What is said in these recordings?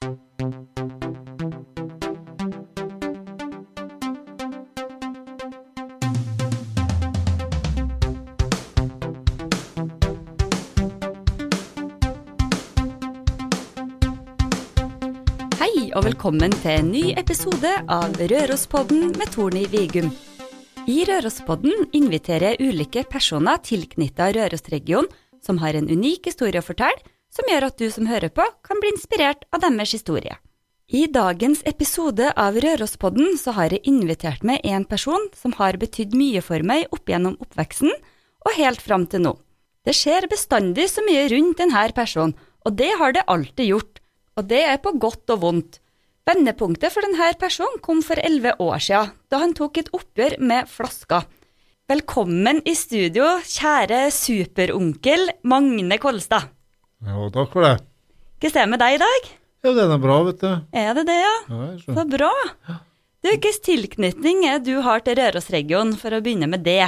Hei og velkommen til en ny episode av Rørospodden med Torny Vigum. I Rørospodden inviterer jeg ulike personer tilknyttet Rørosregionen som har en unik historie å fortelle, som gjør at du som hører på, kan bli inspirert av deres historie. I dagens episode av Rørospodden så har jeg invitert med en person som har betydd mye for meg opp gjennom oppveksten og helt fram til nå. Det skjer bestandig så mye rundt denne personen, og det har det alltid gjort, og det er på godt og vondt. Vendepunktet for denne personen kom for elleve år siden, da han tok et oppgjør med flaska. Velkommen i studio, kjære superonkel Magne Kolstad. Jo, takk for det. Ser det med deg i dag? Ja, den er bra, vet du. Er det det, ja? Ja, Så bra. Du, Hvilken tilknytning er du har til Rørosregionen, for å begynne med det?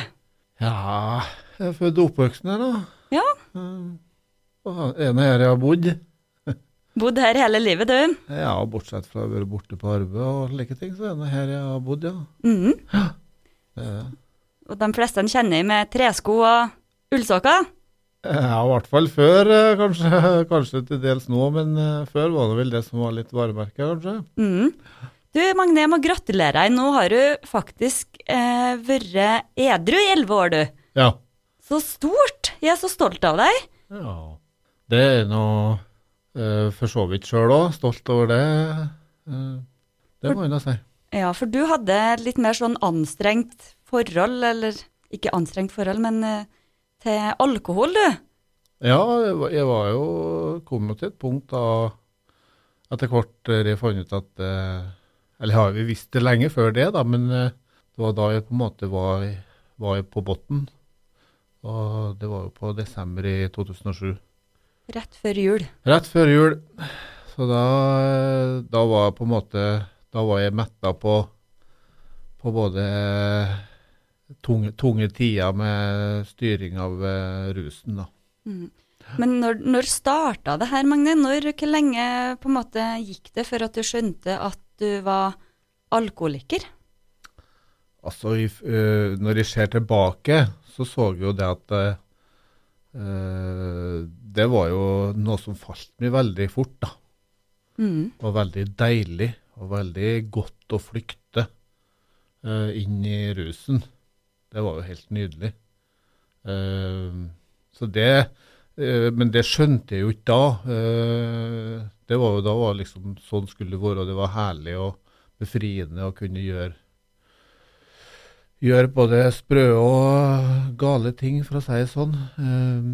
Ja, jeg er født og oppvokst her, da. Ja, En av her jeg har bodd. bodd her hele livet, du. Ja, bortsett fra å være borte på arbeid og slike ting, så er det her jeg har bodd, ja. Det er. Og de fleste kjenner jeg med tresko og ullsokker. Ja, i hvert fall før, eh, kanskje, kanskje til dels nå, men eh, før var det vel det som var litt varemerket, kanskje. Mm. Du, Magne, jeg må gratulere deg. Nå har du faktisk eh, vært edru i elleve år, du. Ja. Så stort! Jeg er så stolt av deg. Ja. Det er nå eh, for så vidt sjøl òg, stolt over det. Eh, det må jeg da si. Ja, for du hadde litt mer sånn anstrengt forhold, eller ikke anstrengt forhold, men eh, til alkohol, du. Ja, jeg var, jo kom jo til et punkt da etter hvert har jeg fant ut at eh, Eller jeg har jo visst det lenge før det, da, men eh, det var da jeg på en måte var, var på bunnen. Og det var jo på desember i 2007. Rett før jul. Rett før jul. Så da, da var jeg på en måte Da var jeg metta på, på både tunge, tunge tider med styring av eh, rusen, da. Mm. Men når, når starta det her, Magne? Når, hvor lenge på en måte gikk det før at du skjønte at du var alkoholiker? Altså, i, øh, når jeg ser tilbake, så så jeg jo det at uh, Det var jo noe som falt meg veldig fort, da. Mm. Og veldig deilig, og veldig godt å flykte uh, inn i rusen. Det var jo helt nydelig. Uh, så det uh, Men det skjønte jeg jo ikke da. Uh, det var jo da var liksom sånn skulle det være, det var herlig og befriende å kunne gjøre gjør både sprø og gale ting, for å si det sånn. Eh,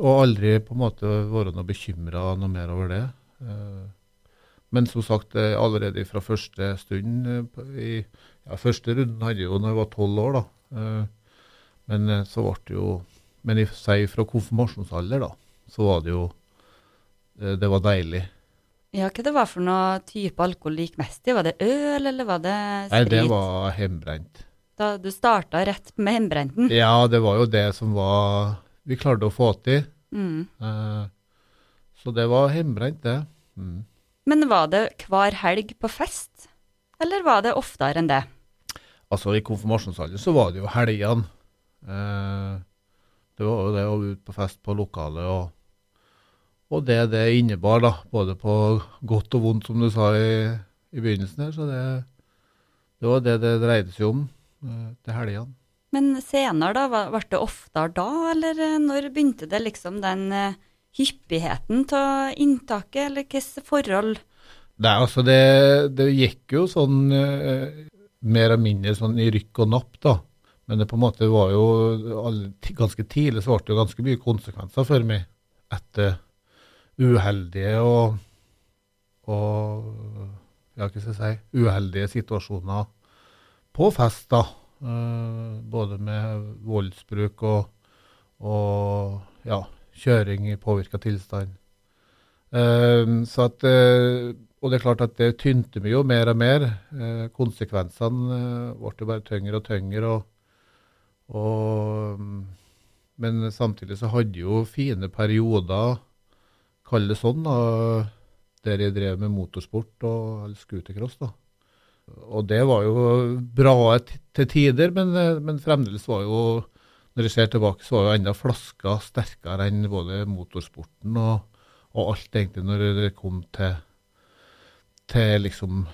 og aldri på en måte være noe bekymra noe mer over det. Eh, men som sagt, allerede fra første stund i, ja, Første runden hadde jeg jo når jeg var tolv år, da. Eh, men eh, så ble det jo Men i seg fra konfirmasjonsalder, da, så var det jo eh, Det var deilig. Ja, hva det var for noe type alkohol gikk mest i? Var det øl, eller var det sprit? Nei, det var hjemmebrent. Da du starta rett med hjemmebrenten? Ja, det var jo det som var vi klarte å få til. Mm. Så det var hjemmebrent, det. Mm. Men var det hver helg på fest, eller var det oftere enn det? Altså, i konfirmasjonsalderen så var det jo helgene. Eh, det var jo det å ut på fest på lokalet, og, og det det innebar, da. Både på godt og vondt, som du sa i, i begynnelsen her. Så det, det var det det dreide seg om eh, til helgene. Men senere, da? Ble det oftere da, eller eh, når begynte det liksom den eh, hyppigheten av inntaket, eller hvilke forhold? Nei, altså det, det gikk jo sånn eh, mer eller mindre sånn i rykk og napp, da. Men det på en måte var jo ganske tidlig så ble det jo ganske mye konsekvenser for meg etter uheldige og, og ja, hva skal jeg si, uheldige situasjoner på fest, da. Eh, både med voldsbruk og, og ja, kjøring i påvirka tilstand. Eh, så at, eh, og det er klart at det tynte meg jo mer og mer. Eh, konsekvensene eh, ble jo bare tyngre og tyngre. Og, og, mm, men samtidig så hadde jo fine perioder, kall det sånn, da, der jeg drev med motorsport og scootercross. Og det var jo bra til tider, men, eh, men fremdeles var jo Når jeg ser tilbake, så var jo enda flaska sterkere enn både motorsporten og, og alt, egentlig, når det kom til, til liksom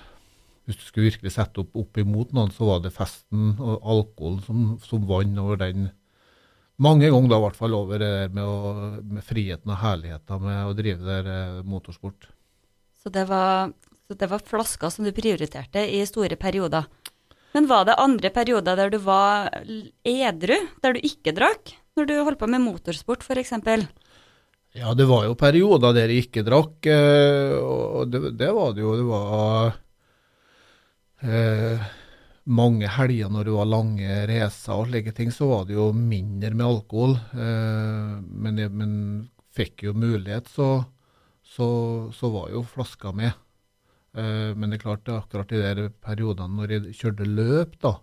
Hvis du skulle virkelig sette opp opp imot noen, så var det festen og alkoholen som, som vant over den mange ganger da, i hvert fall over det der med, å, med friheten og herligheten med å drive der eh, motorsport. Så det var, så det var flasker som du prioriterte i store perioder. Men var det andre perioder der du var edru, der du ikke drakk? Når du holdt på med motorsport, f.eks.? Ja, det var jo perioder der jeg ikke drakk, eh, og det, det var det jo. Det var eh, mange helger når det var lange racer og slike ting, så var det jo mindre med alkohol. Eh, men, jeg- men fikk jo mulighet, så, så, så var jo flaska med. Eh, men det er klart, akkurat i de periodene når jeg kjørte løp, da,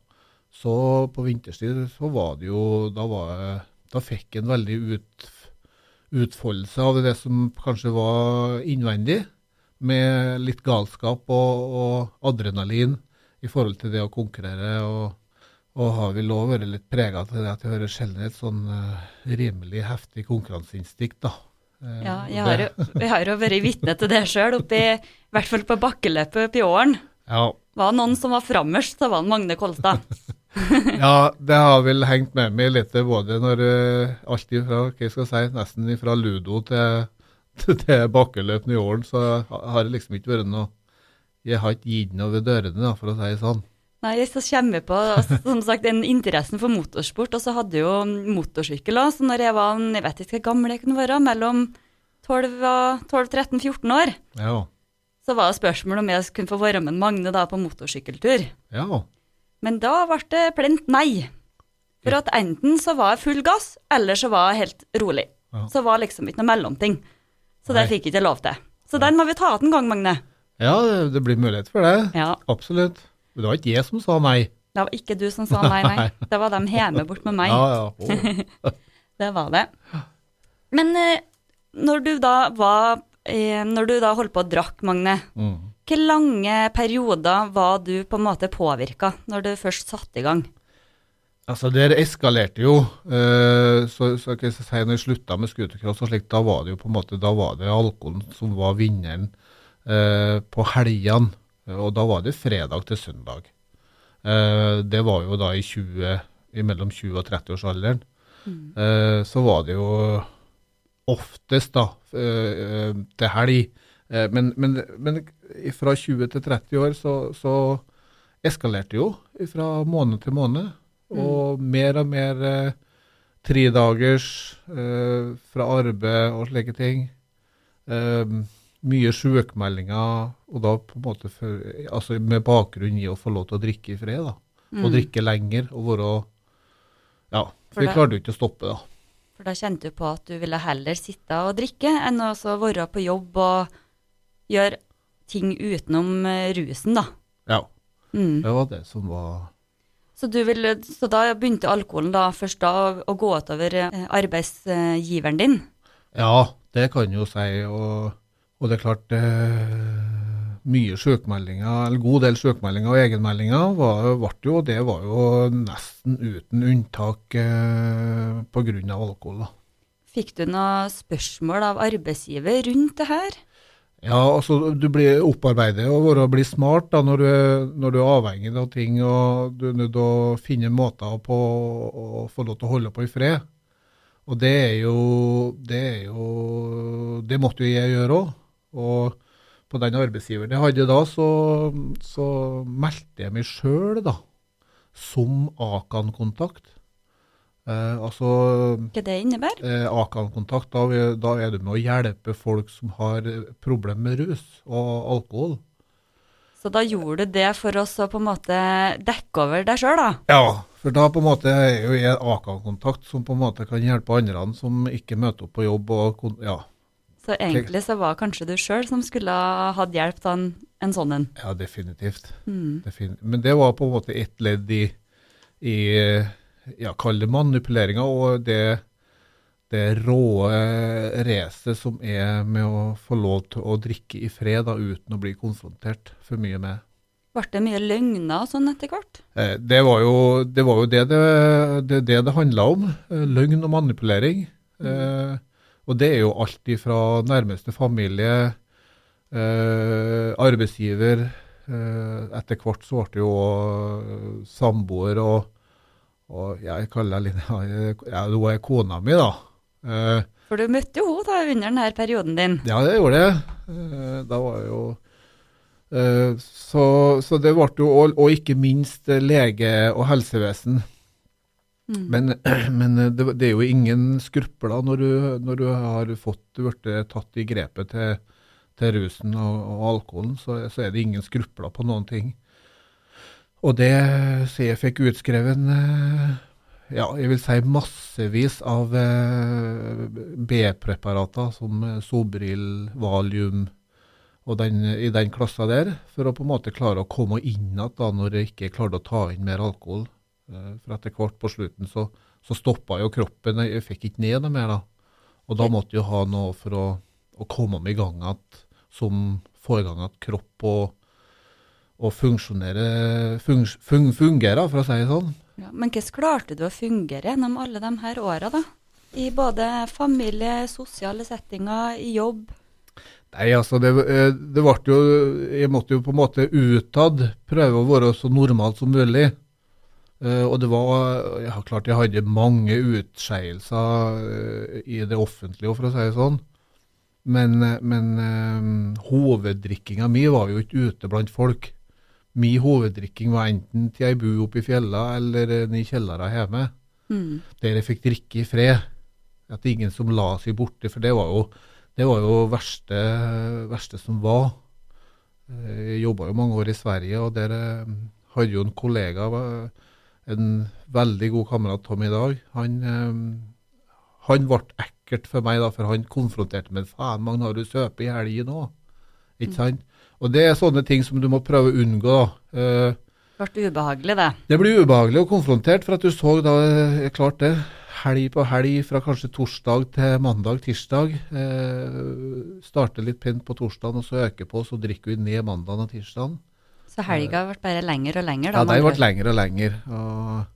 så på vinterstid så var det jo Da, var da fikk en veldig ut, utfoldelse av det som kanskje var innvendig, med litt galskap og, og adrenalin i forhold til det å konkurrere. Og, og har vel òg vært litt prega til det at jeg hører sjelden et sånn eh, rimelig heftig konkurranseinstinkt, da. Eh, Ja, jeg har, jo, jeg har jo vært vitne til det sjøl, i hvert fall på bakkeløpet oppe i åren. ja, Var det noen som var frammest, så var det Magne Kolstad. ja, det har vel hengt med meg litt, både når uh, alt ifra, hva jeg skal si, nesten fra ludo til, til, bakkeløp i åren, så har det liksom ikke vært noe Jeg har ikke gitt noe ved dørene, da, for å si det sånn. Nei, så kommer vi på som sagt, den interessen for motorsport, og så hadde jo motorsykkel òg. Så når jeg var jeg vet ikke hvor gammel jeg kunne være, mellom 12, 12 13, 14 år, Ja. så var det spørsmål om jeg kunne få være med Magne da på motorsykkeltur. Ja. Men da ble det plent nei. For at enten så var jeg full gass, eller så var jeg helt rolig. Ja. Så var liksom ikke noe mellomting. Så det fikk jeg ikke lov til. Så den må vi ta igjen en gang, Magne. ja, det- blir mulighet for det. Ja, Absolutt. Men det var ikke jeg som sa nei. Det var ikke du som sa nei, nei. Det var dem hjemme bort med meg. Ja, ja. Oh. Det var det. Men eh, når du da var eh, Når du da holdt på å drakk, Magne, Mm. Hvor lange perioder var du på en måte påvirka når du først satte i gang? Altså, det eskalerte jo. eh, så, så kan jeg si, når jeg slutta med scootercross og slik, da var det jo på en måte, da var det alkoholen som var vinneren eh, på helgene. Og da var det fredag til søndag. Eh, det var jo da i 20, mellom 20 og 30-årsalderen. Mm. så var det jo oftest da, til helg. Eh, men, men, men fra 20 til 30 år så, så eskalerte jo fra måned til måned. Og mer og mer eh, tredagers eh, fra arbeid og slike ting. Eh, mye sjukmeldinger, og da på en måte for, altså med bakgrunn i å få lov til å drikke i fred. da. Og drikke lenger og være Ja, For for vi klarte jo ikke å stoppe, da. For da kjente du på at du ville heller sitte og drikke enn å være på jobb og gjøre ting utenom eh, rusen, da. Ja, Mm. det var det som var Så, du ville, så da begynte alkoholen da først da å, gå utover eh, arbeidsgiveren din? Ja, det kan jo si. Og, og det er klart eh, Mye sjukmeldinger, eller god del sjukmeldinger og egenmeldinger var, ble jo, det var jo nesten uten unntak eh, pga. alkohol. da. Fikk du noe spørsmål av arbeidsgiver rundt det her? Ja, altså du blir opparbeidet og være, bli smart da, når du, når du er avhengig av ting, og du er nødt til å finne måter på å få lov til å holde på i fred. Og det er jo Det, er jo, det måtte jo jeg gjøre òg. Og på den arbeidsgiveren jeg hadde da, så, så meldte jeg meg sjøl, da, som Akan-kontakt. Eh, altså Hva det innebærer? eh, Akan-kontakt, da, da er du med å hjelpe folk som har problemer med rus og alkohol. Så da gjorde du det for oss å på en måte dekke over deg sjøl, da? Ja, for da på en måte er jo jeg Akan-kontakt som på en måte kan hjelpe andre som ikke møter opp på jobb. og ja, Så egentlig så var kanskje du sjøl som skulle ha hatt hjelp av en, en sånn en. ja definitivt. Mm. definitivt. Men det var på en måte ett ledd i, i ja, kall det manipuleringa, og det, det råe racet som er med å få lov til å drikke i fred da, uten å bli konfrontert for mye med. Ble det mye løgner sånn etter hvert? Eh, det var jo det var jo det det, det, det, det handla om. eh, Løgn og manipulering. Eh, og det er jo alt ifra nærmeste familie, eh, arbeidsgiver eh, Etter hvert så ble det jo eh, samboer og, og jeg kaller litt ja, Hun er kona mi, da. Eh, For du møtte jo henne da under denne perioden din. ja, det gjorde det. Eh, Da var jeg jo eh, så, så det ble jo, og, og ikke minst lege og helsevesen. Mm. Men, men det, det er jo ingen skrupler når du, når du har fått blitt tatt i grepet til, til rusen og, og alkoholen, så, så er det ingen skrupler på noen ting. Og det så jeg fikk utskrevet eh, ja, jeg vil si massevis av eh, B-preparater som eh, Sobril, Valium og den, i den klassa der, for å på en måte klare å komme inn igjen når jeg ikke klarte å ta inn mer alkohol. For etter hvert på slutten så, så stoppa jo kroppen, jeg fikk ikke ned noe mer da. Og da måtte jeg ha noe for å, å komme meg i gang igjen, som får i gang kropp og, og funksjonere, fung, fung, fungerer, for å si det sånn. Ja, men hvordan klarte du å fungere gjennom alle de her åra, da? I både familie, sosiale settinger, i jobb? Nei, altså det, eh, det ble jo Jeg måtte jo på en måte utad prøve å være så normal som mulig. Eh, og det var ja, klart jeg hadde mange utskeielser eh, i det offentlige, for å si det sånn. Men, men eh, hoveddrikkinga mi var jo ikke ute blant folk. Min hoveddrikking var enten til ei bu oppe i fjella eller eh, i kjellere hjemme Mm. der jeg fikk drikke i fred. At ingen som la seg borte, for det var jo det var jo verste, verste som var. Eh, Jeg jobba jo mange år i Sverige, og der eh, hadde jo en kollega, en veldig god kamerat Tom i dag, han, han ble ekkelt for meg, da, for han konfronterte meg. 'Faen, Magnar, du søper i helgen nå?' Ikke sant? Og det er sånne ting som du må prøve å unngå. da. Eh, Ble ubehagelig, det. det blir ubehagelig og konfrontert, for at du så da, eh, klart det, helg på helg fra kanskje torsdag til mandag, tirsdag. Eh, starter litt pent på torsdagen, og så øker på, så drikker vi ned mandagen og tirsdagen. Så helga ble bare lenger og lenger, da. Ja, den vært ble lenger og lenger. Og,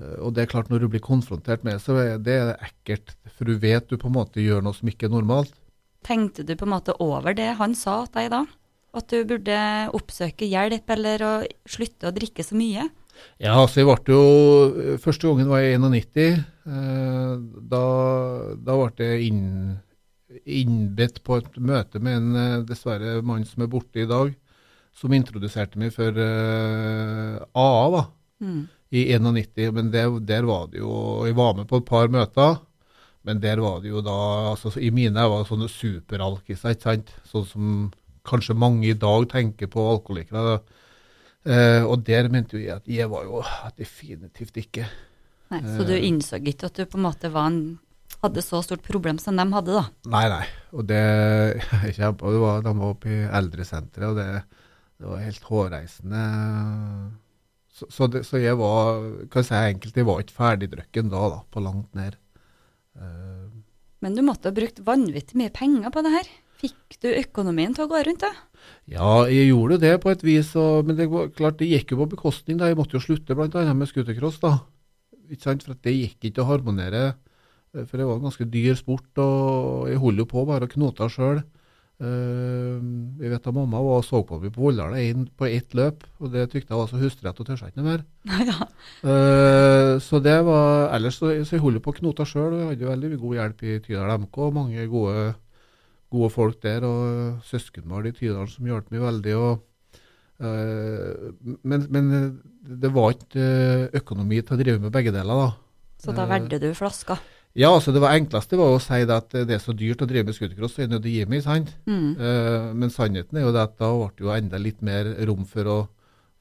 eh, og det er klart, når du blir konfrontert med det, så er det ekkelt. For du vet du på en måte gjør noe som ikke er normalt. Tenkte du på en måte over det han sa til deg da? At du burde oppsøke hjelp, eller å slutte å drikke så mye? Ja, altså jeg ble jo Første gangen var jeg i 91. Eh, da, da ble jeg inn, innbedt på et møte med en eh, dessverre mann som er borte i dag, som introduserte meg for eh, AA da, Mm. i 91. Men det, der var det jo Jeg var med på et par møter, men der var det jo da altså I mine var det sånne superalkiser, ikke sant? Sånn som kanskje mange i dag tenker på alkoholikere. Eh, og der mente jo jeg at jeg var jo definitivt ikke. Nei, så du Eh. innså ikke at du på en måte var en, hadde så stort problem som de hadde, da? Nei, nei. Og det jeg det var, De var oppe i eldresenteret, og det, det var helt hårreisende. Så, så, det, så jeg var kan jeg si enkelt, jeg var ikke ferdigdrukken da, da, på langt ned. Eh, Men du måtte ha brukt vanvittig mye penger på det her. Fikk du økonomien til å gå rundt, da? Ja, jeg gjorde det på et vis, og, men det var klart, det gikk jo på bekostning. da, Jeg måtte jo slutte bl.a. med scootercross. da. Ikke sant, For det gikk ikke å harmonere. eh, For det var en ganske dyr sport, og jeg holdt jo på bare å knote sjøl. jeg vet at mamma var og så på meg på Volldal inn på ett løp, og det tykte jeg var så hustrete og tørsa ikke noe mer. ja. Eh, så det var, ellers så, så jeg holdt på å knote sjøl, jeg hadde jo veldig god hjelp i Tydal MK. Mange gode, gode folk der, og søskenbarn i Tydalen som hjalp meg veldig. og uh, men, men det var ikke eh, økonomi til å drive med begge deler, da. Så da valgte du flaska. Ja, altså det var enkleste var å si det at det er så dyrt å drive med scootercross, så er det nødt til å gi meg, sant? Mm. Uh, men sannheten er jo det at da ble det jo enda litt mer rom for å,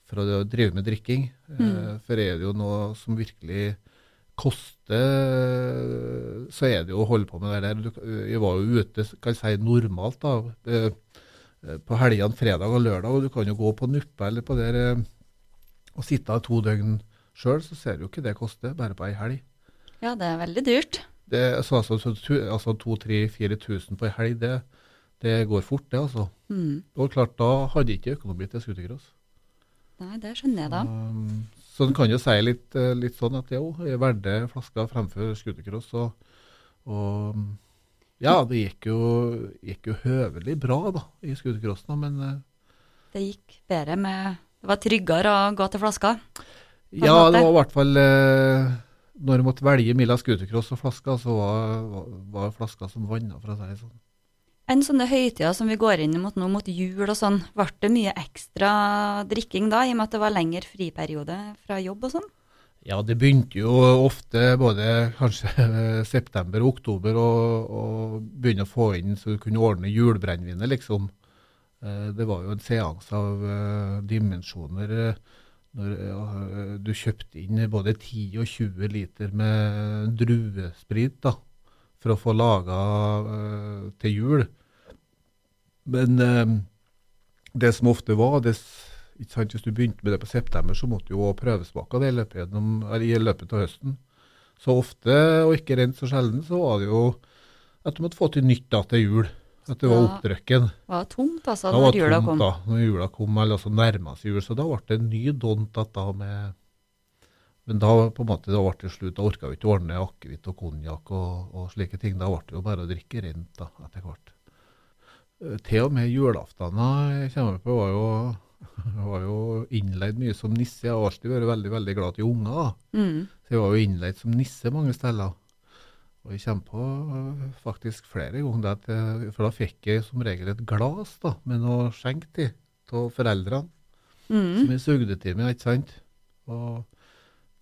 for å drive med drikking. Mm. Uh, For er det jo noe som virkelig koster, så er det jo å holde på med det der. Jeg var jo ute, kan jeg si normalt, da, eh, på helgene, fredag og lørdag, og du kan jo gå på Nuppe eller på der eh, og sitte to døgn sjøl, så ser du jo ikke det koster, bare på ei helg. Ja, det er veldig dyrt. Det, så, altså, så, tu- altså 2000-4000 på ei helg, det, det går fort, det, altså. Mm. Og klart, da hadde jeg ikke økonomi til scootercross. Nei, det skjønner jeg da. Um, så en kan jo si litt, eh, litt sånn at jo, jeg valgte flaska fremfor scootercross. Og, og ja, det gikk jo, gikk jo høvelig bra da, i scootercrossen, men eh, Det gikk bedre med Det var tryggere å gå til flaska. ja, måte. det var i hvert fall eh, Når jeg måtte velge mellom scootercross og flaska, så var, var, var flaska som vanna, for å si det sånn. Enn sånne høytider som vi går inn mot nå, mot jul og sånn, ble det mye ekstra drikking da, i og med at det var lengre friperiode fra jobb og sånn? Ja, det begynte jo ofte både kanskje september og oktober å begynne å få inn så du kunne ordne julebrennevinet, liksom. Eh, Det var jo en seanse av eh, dimensjoner eh, når du kjøpte inn både 10 og 20 liter med druesprit da, for å få laga til jul. Men eh, det som ofte var, det, sant, hvis du begynte med det på september, så måtte du jo prøvesmake det i løpet, gjennom, i løpet av høsten. Så ofte, og ikke rent så sjelden, så var det jo at du måtte få til nytt da til jul. At det var oppdrøkken. Det var tomt, altså, når jula tomt kom. da, når jula kom, eller altså nærma seg jul. Så da ble det en ny dont at da med Men da på en måte, da ble det slutt. Da orka vi ikke å ordne akevitt og konjakk og, og slike ting. Da ble det jo bare å drikke rent da, etter hvert. Eh, Til og med julaftene jeg kommer på var jo, var jo innleid mye som nisse. Jeg har alltid vært veldig veldig glad til unger. Mm. Så jeg var jo innleid som nisse mange steder. Og jeg kommer på øh, faktisk flere ganger, det for da fikk jeg som regel et glass da, med noe skjenk til av foreldrene, Mm. som jeg sugde til meg, ikke sant? Og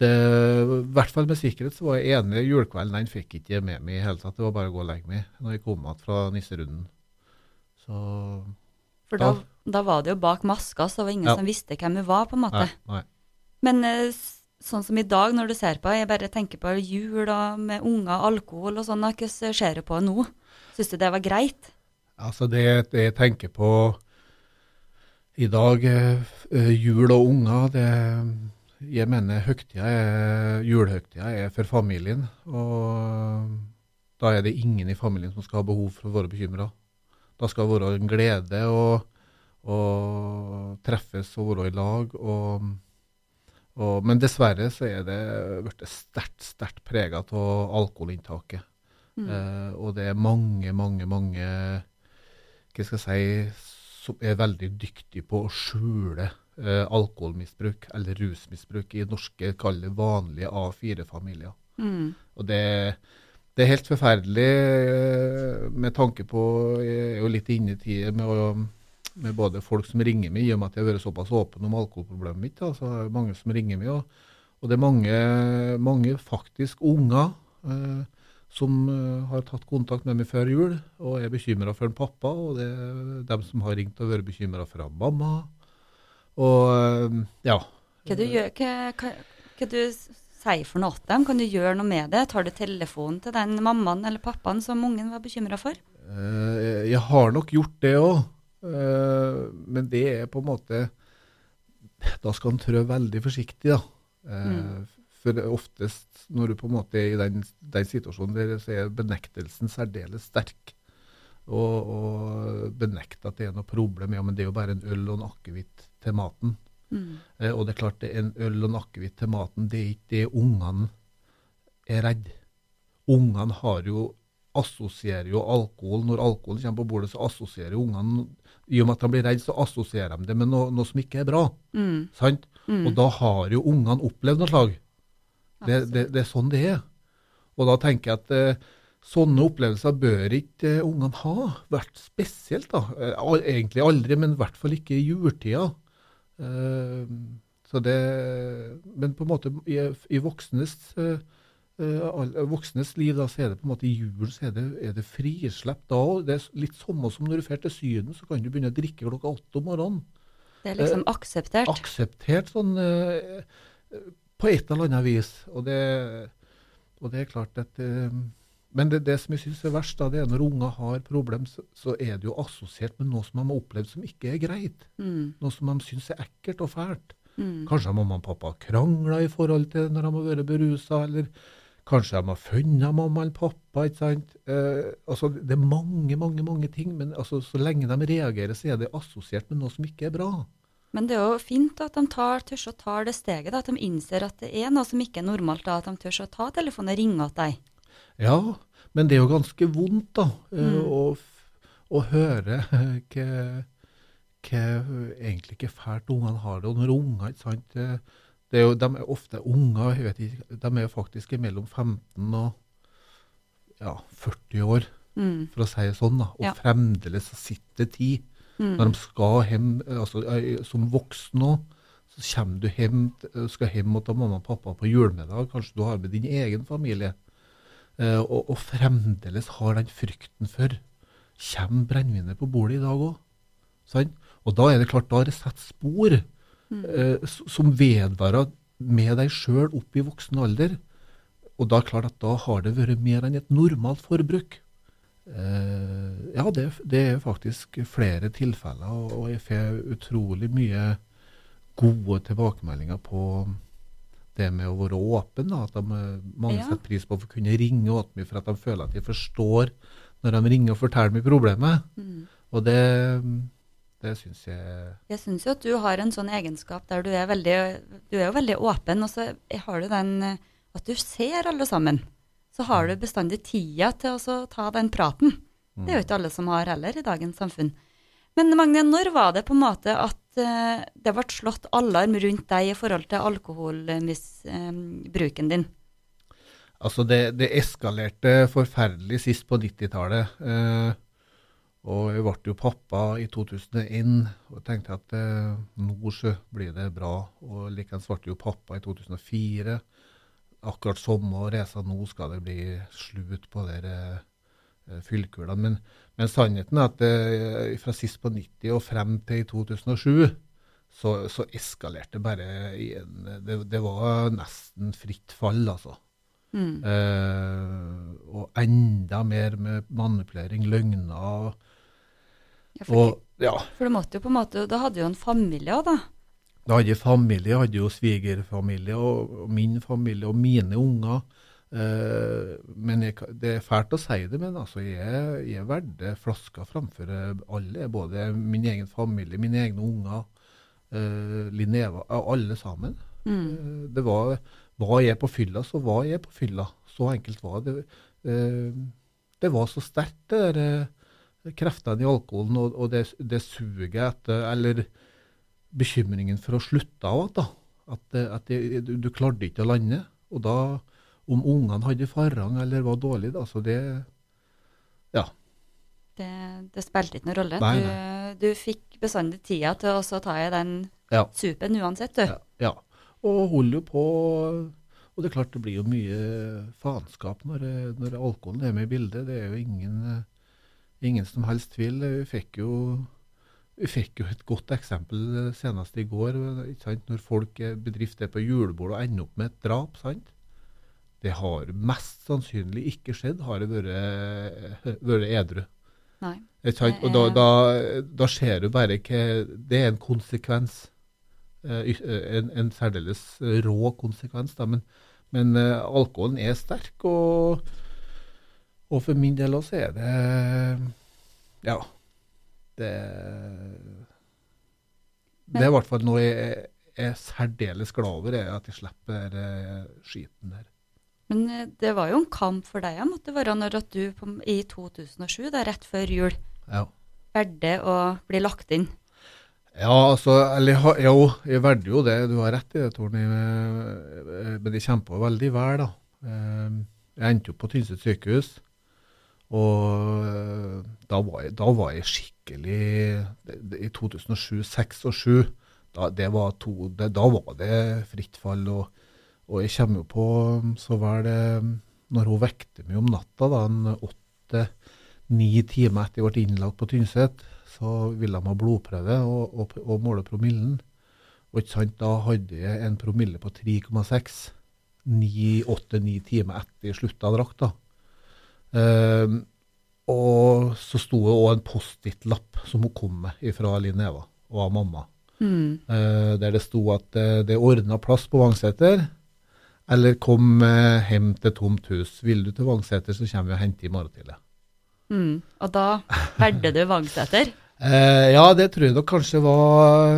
det, I hvert fall med sikkerhet så var jeg enig julekvelden, den fikk ikke jeg med meg i hele tatt. Det var bare å gå og legge meg når jeg kom tilbake fra nisserunden. Så For da, Da- var det jo bak maska, så det var ingen Ja. som visste hvem hun var, på en måte. nei, nei. Men eh, sånn som i dag, når du ser på, jeg bare tenker på jul og med unger, alkohol og sånn, da, hvordan ser du på nå? Syns du det var greit? Altså det, det jeg tenker på i dag, eh, eh, jul og unger, det Jeg mener høgtida er, julehøgtida er for familien. Og da er det ingen i familien som skal ha behov for å være bekymra. Da skal det være en glede å, å treffes og være i lag. Og, og, men dessverre så er det blitt sterkt, sterkt prega av alkoholinntaket. Mm. Eh, og det er mange, mange, mange hva skal jeg si, som er veldig dyktige på å skjule eh, alkoholmisbruk eller rusmisbruk i norske, kall vanlige A4-familier. Mm. Og det, det er helt forferdelig eh, med tanke på Jeg er jo litt inne i tida med, med både folk som ringer meg, i og med at jeg har vært såpass åpen om alkoholproblemet mitt. Da, så er det mange som ringer meg. Og, og det er mange, mange faktisk unger eh, som eh, har tatt kontakt med meg før jul og er bekymra for en pappa. Og det er dem som har ringt og vært bekymra for en mamma. Og eh, ja. Hva du gjør, hva, hva, hva du s- sier for noe til dem? Kan du gjøre noe med det? Tar du telefonen til den mammaen eller pappaen som ungen var bekymra for? Eh, jeg har nok gjort det òg, men det er på en måte Da skal en trø veldig forsiktig, da. Eh, Mm. For oftest når du på en måte er i den, den situasjonen der, så er benektelsen særdeles sterk. Og, og benekte at det er noe problem. Ja, men det er jo bare en øl og en akevitt til maten. Mm. Eh, og det er klart det er en øl og en akevitt til maten. Det er ikke det ungene er redd. Ungene har jo assosierer jo alkohol. Når alkoholen kommer på bordet, så assosierer ungene I og med at de blir redde, så assosierer de det med noe, noe som ikke er bra. Mm. sant? Mm. Og da har jo ungene opplevd noe slag. Det, det, det er sånn det er. Og da tenker jeg at eh, sånne opplevelser bør ikke eh, ungene ha. Vært spesielt, da. Eh, egentlig aldri, men i hvert fall ikke i juletida. Eh, så det, men på en måte i, i voksnes, eh, eh, voksnes liv, da, så er det på en måte i julen så er det, er det frislipp da òg. Det er litt samme som når du drar til Syden, så kan du begynne å drikke klokka åtte om morgenen Det er liksom akseptert. akseptert sånn eh, på et eller annet vis. Og det, og det er klart at eh, Men det, det som jeg syns er verst, da, det er når unger har problem, så, så er det jo assosiert med noe som de har opplevd som ikke er greit. Mm. Noe som de syns er ekkelt og fælt. Mm. Kanskje mamma og pappa har krangla i forhold til det når de har vært berusa, eller Kanskje de har funnet mamma eller pappa. ikke sant? Eh, altså, Det er mange, mange mange ting, men altså, så lenge de reagerer, så er det assosiert med noe som ikke er bra. Men det er jo fint at de tar, tør å ta det steget, da, at de innser at det er noe som ikke er normalt. Da, at de tør å ta telefonen og ringe til deg. Ja, men det er jo ganske vondt da, eh, Mm. å, å høre hva, egentlig ikke fælt ungene har det. Og når unger, ikke sant, det, det er jo, de er ofte unger, jeg vet ikke, de er jo faktisk mellom 15 og ja, 40 år, Mm. for å si det sånn, da. Og Ja. fremdeles sitter tid. Mm. Når de skal hjem, altså eh, som voksen nå, så kommer du hjem, eh, skal hjem og ta mamma og pappa på julemiddag, kanskje du har med din egen familie, eh, og, og fremdeles har den frykten for, kommer brennevinet på bordet i dag òg? Sånn? Og da er det klart, da har det satt spor Mm. eh, som vedvarer med deg sjøl opp i voksen alder. Og da er det klart at da har det vært mer enn et normalt forbruk. Eh, ja, det, det er faktisk flere tilfeller, og, og jeg får utrolig mye gode tilbakemeldinger på det med å være åpen. Da, at de, eh, mange Ja. setter pris på å kunne ringe til meg for at de føler at de forstår når de ringer og forteller meg problemet. Mm. Og det, det syns jeg Jeg syns jo at du har en sånn egenskap der du er veldig Du er jo veldig åpen, og så har du den eh, at du ser alle sammen. Så har du bestandig tida til å ta den praten. Det er jo ikke alle som har heller i dagens samfunn. Men Magne, når var det på en måte at det ble slått alarm rundt deg i forhold til alkoholmisbruken din? Altså, det, det eskalerte forferdelig sist på 90-tallet. Eh, og jeg ble jo pappa i 2001 og tenkte at eh, nå blir det bra. Og likeens ble jo pappa i 2004. Akkurat samme reisa nå skal det bli slutt på de eh, fyllkulene. Men, men sannheten er at det, fra sist på 90 og frem til i 2007 så, så eskalerte bare igjen. Det, det var nesten fritt fall, altså. Mm. Eh, og enda mer med manipulering, løgner. Ja, for, Og ja, for du måtte jo på en måte Da hadde jo en familie òg, da. da hadde jeg familie, jeg hadde jo svigerfamilie og, og min familie og mine unger. Eh, men jeg, det er fælt å si det, men altså, jeg, jeg valgte flaska framfor eh, alle. Både min egen familie, mine egne unger, uh, Linneva, alle sammen. Mm. Det var Var jeg på fylla, så var jeg på fylla. Så enkelt var det. Uh, Det var så sterkt, det der uh, kreftene i alkoholen og, og det, det suget etter Eller bekymringen for å slutte av da. At, at jeg, du, du klarte ikke å lande. Og da, om ungene hadde farang eller var dårlige, da, så det Ja. Det, det spilte ikke noen rolle. Nei, Du, du fikk bestandig tida til å ta i den Ja. supen uansett, du. Ja, ja. Og holder jo på Og det er klart det blir jo mye faenskap når, eh, når alkoholen er med i bildet. Det er jo ingen, eh, ingen som helst tvil. Vi fikk jo vi fikk jo et godt eksempel eh, senest i går. eh, Ikke sant? Når folk bedrifter bedrift er på julebord og ender opp med et drap. sant? Det har mest sannsynlig ikke skjedd, har det vært, vært edru. Nei. Og da, da, da ser du bare hva Det er en konsekvens. eh, eh, en, en særdeles eh, rå konsekvens, da. Men, men eh, alkoholen er sterk, og, og for min del også er det Ja. Det Det er i hvert fall noe jeg er særdeles glad over, er at jeg slipper eh, skiten der. Men eh, det var jo en kamp for deg, jeg måtte være, når at du på, i 2007, da, rett før jul, Ja. valgte å bli lagt inn. Ja, altså, eller jo, jeg valgte jo det, du har rett i det, Torny, men men jeg kjempa veldig vel, da. Eh, Jeg endte opp på Tynset sykehus, og eh, da var jeg, da var jeg skikkelig I 2007, 6 og 7, da, det var to, det, da var det fritt fall. Og, og jeg kommer jo på så var det Når hun vekte meg om natta, da, en åtte-ni timer etter jeg ble innlagt på Tynset, så ville de ha blodprøve og, og, og måle promillen. Og ikke sant, da hadde jeg en promille på 3,6. Åtte-ni timer etter jeg slutta å drikke. Ehm, og så sto det òg en Post-It-lapp som hun kom med fra Linn Eva og av mamma. Mm. Uh, der det sto at uh, det er ordna plass på Vangseter. Eller kom eh, hjem til tomt hus. Vil du til Vangseter, så kommer vi og henter i morgen tidlig. Mm. Og da valgte du Vangseter? Eh, ja, det tror jeg nok kanskje var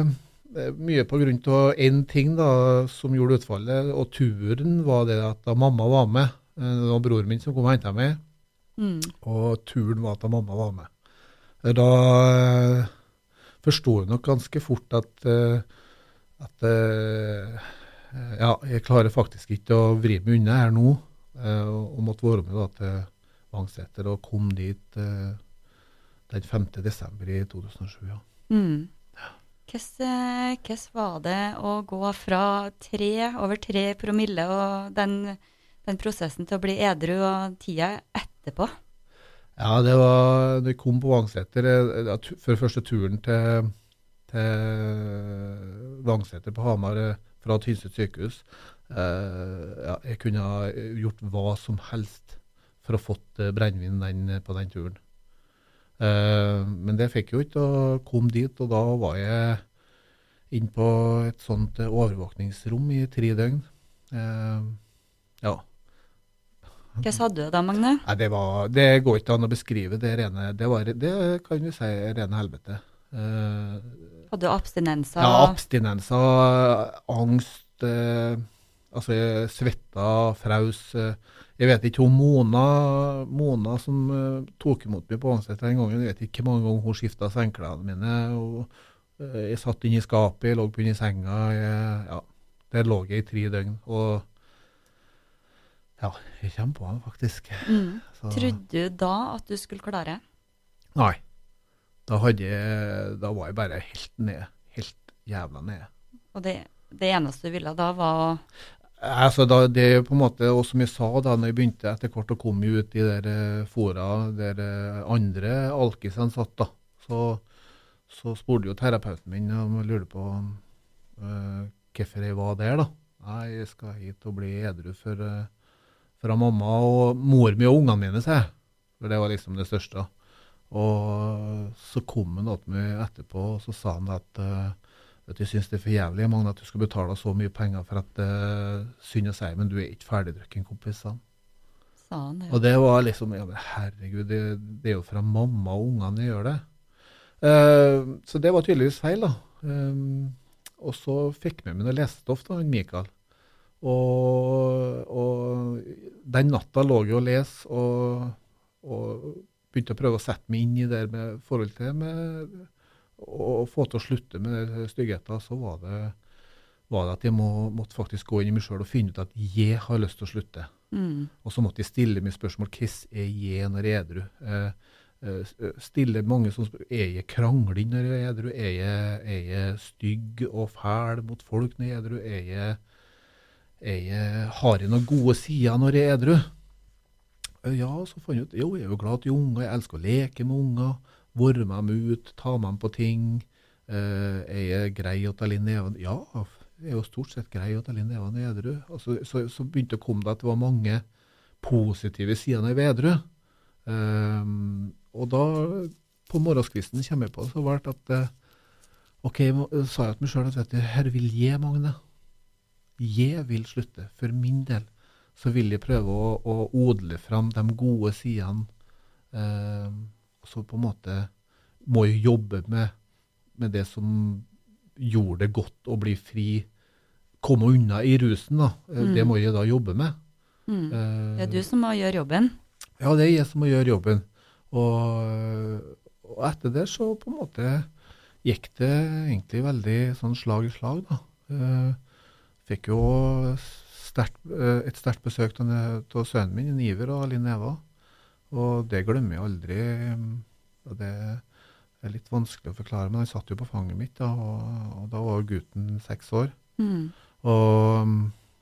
eh, mye av én ting da, som gjorde utfallet. Og turen var det at da mamma var med. Eh, det var broren min som kom og henta meg. Mm. Og turen var at da mamma var med. Da eh, forsto jeg nok ganske fort at, at eh, ja, jeg klarer faktisk ikke å vri meg unna her nå. og, måtte være med da til Vangseter og kom dit eh, den 5. desember i 2007. Ja. Mm. Hvordan, eh, var det å gå fra tre, over tre promille og den, den prosessen til å bli edru og tida etterpå? Ja, det var Da jeg kom på Vangseter eh, For første turen til, til Vangseter på Hamar fra Tynset sykehus eh, ja, Jeg kunne ha gjort hva som helst for å fått eh, brennevin den, på den turen. Eh, men det fikk jeg jo ikke, og kom dit, og da var jeg inn på et sånt overvåkningsrom i tre døgn. Ja. Hva sa du da, Magne? Nei, det, var, det går ikke an å beskrive det rene Det, var, det kan vi si er rene helvete. Eh, Hadde du abstinenser? ja, abstinenser, angst eh, Altså, jeg svetta, fraus. eh, jeg vet ikke om Mona, Mona som eh, tok imot meg på Vangseter den gangen, jeg vet ikke hvor mange ganger hun skifta sengeklærne mine. og eh, Jeg satt inne i skapet, jeg lå på inni senga. Jeg, ja, der lå jeg i tre døgn. Og ja, jeg kommer på det, faktisk. Mm. Trodde du da at du skulle klare? Nei. Da, jeg, da var jeg bare helt nede. Helt jævla nede. Og det, det eneste du ville da, var å Altså, da, det er på en måte, og som jeg sa da når jeg begynte etter hvert å komme ut i der eh, fora der eh, andre alkisene satt, da, så, så spurte jo terapeuten min om jeg lurte på uh, hvorfor jeg var der. da. Nei, jeg skal hit og bli edru for, uh, for mamma og mor mi og ungene mine, sa jeg. For det var liksom det største. Og så kom han til meg etterpå og så sa han at eh, du, jeg syns det er for jævlig Magne, at du skal betale så mye penger for at uh, synd å si, men du er ikke ferdigdrukken, kompis. sa han. Sa han det? Og det var liksom ja, Herregud, det, det er jo fra mamma og ungene jeg gjør det. Uh, så det var tydeligvis feil, da. Um, og så fikk vi med noe lesestoff, han Mikael. Og, og den natta lå jeg og leste og, og begynte å prøve å sette meg inn i det med forhold til med å få til å slutte med styggheter, så var det, var det at jeg må, måtte faktisk gå inn i meg sjøl og finne ut at jeg har lyst til å slutte. Mm. Og så måtte jeg stille meg spørsmål hvordan er jeg når jeg er edru? Eh, eh, stille mange som spørsmål. Er jeg krangling når jeg er edru? Er jeg, er jeg stygg og fæl mot folk når jeg er edru? Er jeg, er jeg, har jeg noen gode sider når jeg er edru? Eh, Ja, så fant jeg ut Jo, jeg er jo glad i unger. Jeg elsker å leke med unger. Være dem ut, ta med dem på ting. Eh, er jeg grei å ta inn nevene? Ja, jeg er jo stort sett grei å ta inn nevene edru. Altså, så, så begynte det å komme det at det var mange positive sider i Vedru edru. Ehm, og da, på morgenskvisten, kommer jeg på det så vært at uh, OK, må, sa jeg til meg sjøl at vet du, her vil jeg, Magne. Jeg vil slutte. For min del så vil jeg prøve å, å odle fram de gode sidene. Eh, så på en måte må jeg jobbe med, med det som gjorde det godt å bli fri. Komme unna i rusen, da. Eh, Mm. Det må jeg da jobbe med. Mm. Eh, Det er du som må gjøre jobben. ja, det er jeg som må gjøre jobben. Og, og etter det så på en måte gikk det egentlig veldig sånn slag i slag, da. Eh, fikk jo sterkt, eh, et sterkt besøk av sønnen min, Iver og Linn Eva. Og det glemmer jeg aldri. Og det er litt vanskelig å forklare, men han satt jo på fanget mitt, da, og, og da var gutten seks år. Mm. Og mm,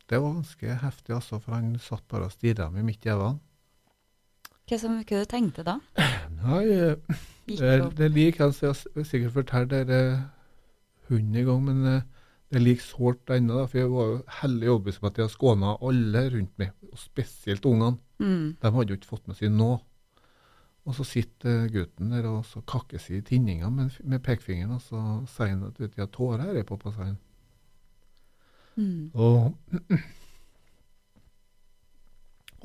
det var ganske heftig, altså, for han satt bare og stirra meg midt i øynene. Hva som hva du tenkte da? Nei, eh, det, det er like, altså, jeg sikkert fortalt det hundre ganger, men eh, det er like sårt ennå, for jeg var jo hellig overbevist om at jeg hadde skåna alle rundt meg, og spesielt ungene. Mm. De hadde jo ikke fått med seg nå. Og så sitter eh, gutten der og så kakker seg i tinninga med, med pekefingeren, og så sier han at vet jeg har tårer her, jeg, pappa, sier han. Mm. Og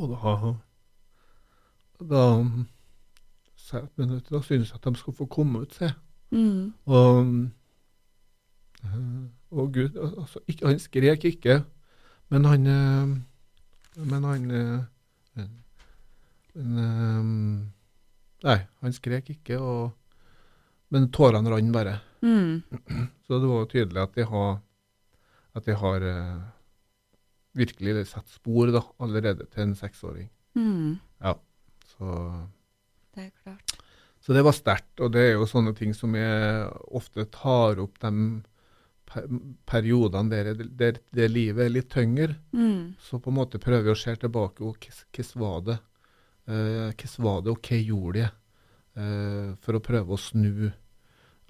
Og da Da sa jeg at da synes jeg at de skal få komme ut, se. Mm. Og eh, og Gud altså, ikke, Han skrek ikke, men han eh, Men han eh, men, eh, Nei, han skrek ikke, og, men tårene rant bare. Mm. Så det var tydelig at de har, at de har uh, virkelig satt spor da, allerede til en seksåring. Mm. Så, Det er klart. så det var sterkt, og det er jo sånne ting som jeg ofte tar opp de per periodene der, der, der livet er litt tyngre. Mm. Så på en måte prøver vi å se tilbake og hvordan var det? Eh, Hvordan var det, og hva gjorde jeg? Eh, for å prøve å snu,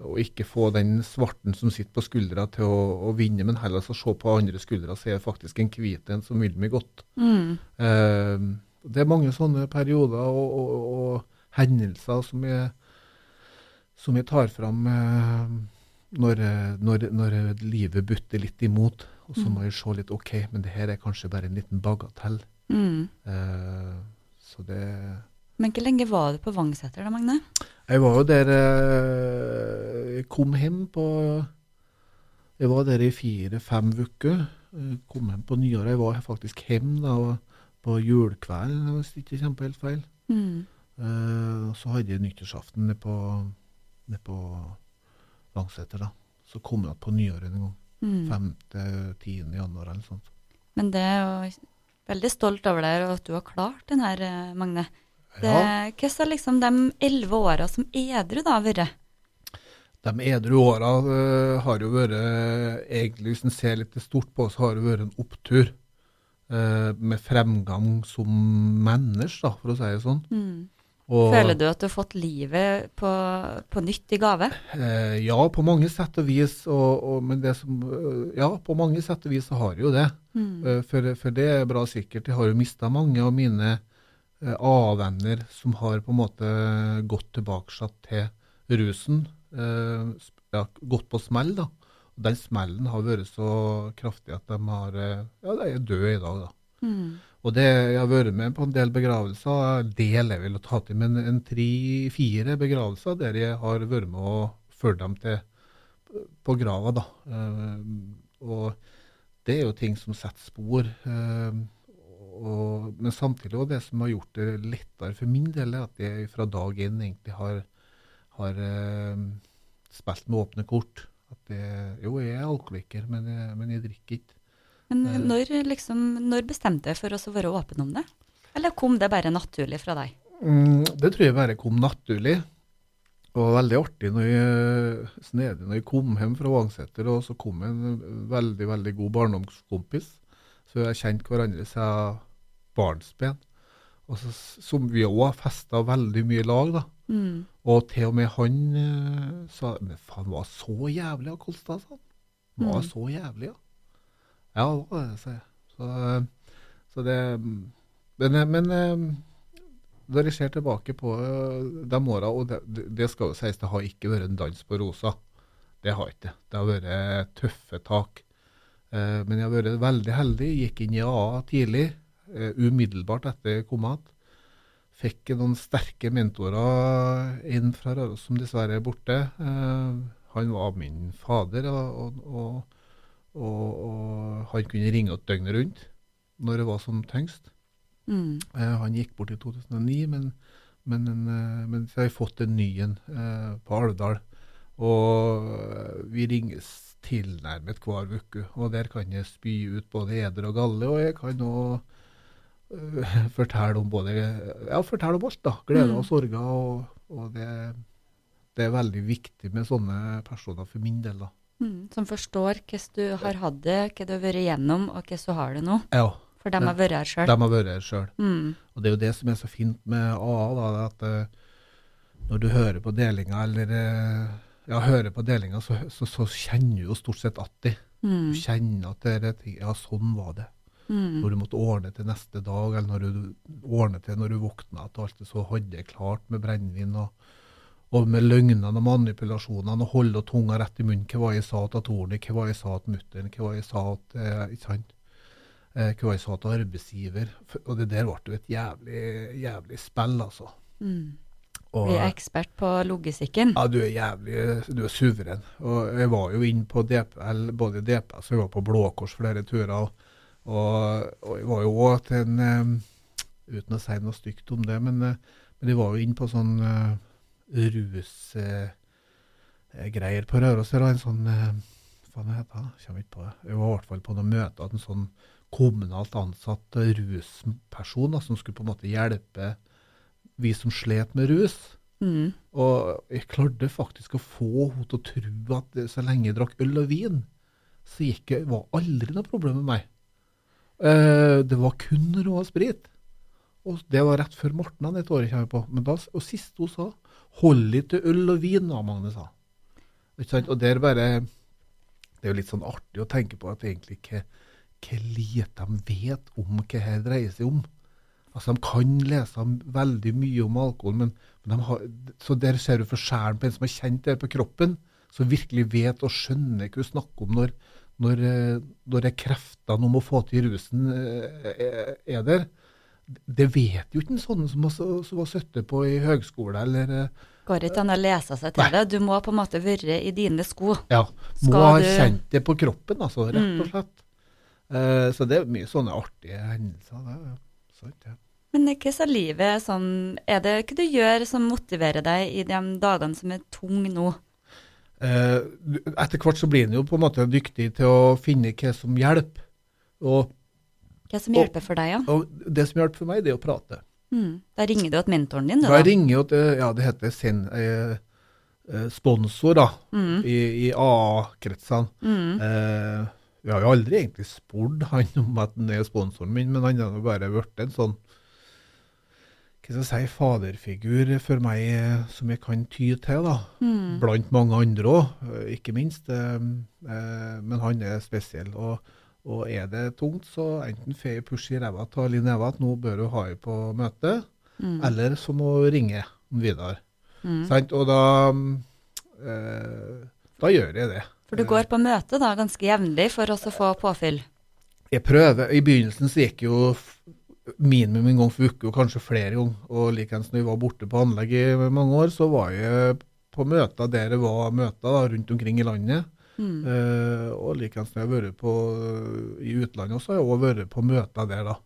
og ikke få den svarten som sitter på skuldra til å, å vinne, men heller så se på andre skuldra, så er det faktisk en hvit en som vil meg godt. Mm. Eh, det er mange sånne perioder og, og, og hendelser som jeg, som jeg tar fram når, når, når livet butter litt imot. Og så Mm. må jeg se litt OK, men det her er kanskje bare en liten bagatell. Mm. Eh, så det Men hvor lenge var du på Vangseter da, Magne? Jeg var jo der eh, Jeg kom hjem på Jeg var der i fire-fem uker. Jeg Kom hjem på nyåret. Jeg var faktisk hjem da, på julekvelden, hvis det ikke kommer helt feil. Mm. Eh, og så hadde jeg nyttårsaften nede på, ned på Langseter. da. Så kommer jeg på nyåret en gang. Mm. 5.-10. januar eller sånt. Men det er jo veldig stolt over deg og at du har klart den her, eh, Magne. Det, Ja, Hva har liksom de elleve åra som edru da vært? De edru åra uh, har jo vært Egentlig, hvis en ser litt stort på oss, har det vært en opptur. Uh, med fremgang som menneske, for å si det sånn. Mm. Og, Føler du at du har fått livet på, på nytt i gave? Eh, ja, på mange sett og vis. Og, og, men det som eh, Ja, på mange sett og vis så har jeg jo det. Mm. Eh, for, for det er bra sikkert. Jeg har jo mista mange av mine eh, A-venner som har på en måte gått tilbake til rusen. Eh, ja, gått på smell, da. Den smellen har vært så kraftig at de har Ja, de er døde i dag, da. Mm. Og det, jeg har vært med på en del begravelser, del jeg vil ta til, men en tre-fire begravelser der jeg har vært med å følge dem til på grava. da. Eh, og det er jo ting som setter spor. eh, og, men samtidig også det som har gjort det lettere for min del, er at jeg fra dag én egentlig har, har eh, spilt med åpne kort. At jeg, jo, jeg er alkoholiker, men jeg, men jeg drikker ikke. Men Eh. når, liksom, når bestemte jeg for oss å være åpen om det? Eller kom det bare naturlig fra deg? Mm, det tror jeg bare kom naturlig. Det var veldig artig når jeg, snedig når jeg kom hjem fra Vangseter, og så kom en veldig veldig god barndomskompis. Så har kjent hverandre siden barnsben. Og så, som vi òg festa veldig mye i lag, da. Mm. Og til og med han eh, sa Men faen, var så jævlig av Kolstad, sa han. Var Mm. så jævlig, ja. Ja. Så, eh, så det Men, eh, men eh, når jeg ser tilbake på eh, de åra, og det, det- skal jo sies, det har ikke vært en dans på rosa. Det har ikke det. Har vært tøffe tak. Eh, men jeg har vært veldig heldig. Gikk inn i AA tidlig, eh, umiddelbart etter jeg kom igjen. Fikk noen sterke mentorer inn fra Røros som dessverre er borte. Eh, han var min fader, og, og, og, og han kunne ringe opp døgnet rundt når det var som tyngst. Mm. Eh, han gikk bort i 2009, men, men, en, eh, men så har jeg fått en ny en eh, på Alvdal. Og eh, vi ringes tilnærmet hver uke, og der kan jeg spy ut både eder og galle, og jeg kan òg fortelle om både Ja, fortelle om alt, da. Gleder Mm. og sorger. Og, og det, det er veldig viktig med sånne personer for min del, da. Mm. Som forstår hvordan du har hatt det, hva du har vært igjennom, og hvordan du har det nå. Ja, For de har vært her sjøl. de har vært her sjøl. Mm. Og det er jo det som er så fint med AA, da, at uh, når du hører på delinga, eller uh, ja, hører på delinga, så, så, så kjenner du jo stort sett at det. Mm. Du kjenner at det er ting, ja, sånn var det. Mm. Når du måtte ordne til neste dag, eller når du ordnet til når du våkna, at alt det så hadde klart med brennevin og, og med løgnene og manipulasjonene, og holde tunga rett i munnen. Hva var jeg sa til Torny, hva var jeg sa til mutter'n, hva var jeg sa til eh, Ikke sant? Eh, hva jeg sa til arbeidsgiver. Og det der ble jo et jævlig, jævlig spill, altså. Mm. Og, Bli ekspert på logistikken. ja, du er jævlig du er suveren. Og jeg var jo inne på DPL, både DPS og jeg var på Blå Kors flere turer. Og, og jeg var jo òg til en eh, Uten å si noe stygt om det, men, eh, men jeg var jo inne på sånn rusgreier på Røros. Det var en sånn uh, Hva heter det? Kommer ikke på det. Jeg var i hvert fall på noe møte at en sånn kommunalt ansatt eh, rusperson da, som skulle på en måte hjelpe vi som slet med rus. Mm. Og jeg klarte faktisk å få henne til å tro at så lenge jeg drakk øl og vin, så gikk jeg, var aldri noe problem med meg. Eh, det var kun rå sprit. Og det var rett før Morten et år jeg kommer på. Men da, og sist hun sa 'hold litt til øl og vin', da, Magne sa. Og det er bare Det er jo litt sånn artig å tenke på at egentlig ikke hva lite de vet om hva her dreier seg om. Altså, De kan lese veldig mye om alkohol, men, men de har, så der ser du forskjellen på en som har kjent det på kroppen, som virkelig vet og skjønner hva du snakker om når, når, eh, når kreftene om å få til rusen eh, er- er der. Det vet jo ikke en sånn som har, sittet på i høgskole eller eh, Går ikke an å lese seg til Nei. det. Du må på en måte være i dine sko. Ja, må Skal ha du- kjent det på kroppen, altså, rett Mm. og slett. Eh, så det er mye sånne artige hendelser. Det er sant, det. Men hva er livet som Er det hva du gjør som motiverer deg i de dagene som er tunge nå? Eh, etter hvert så blir en jo på en måte dyktig til å finne hva som hjelper. Og, Hva som Og- hjelper for deg, ja? og det som hjelper for meg, det er å prate. Mm. Da ringer du til mentoren din, du, Da da. ringer jo til ja, det heter sin, eh, eh, sponsor da, Mm. i, i AA-kretsene. Mm. Eh, vi har jo aldri egentlig spurt han om at han er sponsoren min, men han har jo bare blitt en sånn hva skal jeg si, faderfigur for meg eh, som jeg kan ty til, da. Mm. Blant mange andre òg, ikke minst. eh, eh, Men han er spesiell. Og, og er det tungt, så enten får jeg push i ræva til Linn Eva at nå bør du ha henne på møte, Mm. eller så må hun ringe Vidar. Mm. Sant? Og da eh, Da gjør jeg det. For du går på møte da ganske jevnlig for å få påfyll? Jeg prøver. I begynnelsen så gikk jeg jo minimum en gang for uke, og kanskje flere ganger. Og likeens når jeg var borte på anlegg i mange år, så var jeg på møter der det var møter da, rundt omkring i landet. Eh, og likeens når jeg har vært på i utlandet også, har jeg også vært på møter der, da.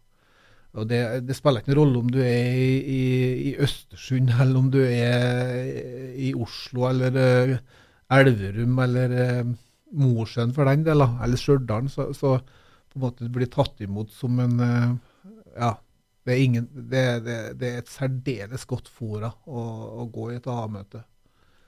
Og det, det spiller ikke noen rolle om du er i, i, i Østersund, eller om du er i Oslo, eller uh, Elverum, eller uh, Mosjøen for den del, eller Stjørdal, så, så på en måte blir tatt imot som en uh, Ja, det er, ingen, det, det, det er et særdeles godt fora å, å gå i et AA-møte.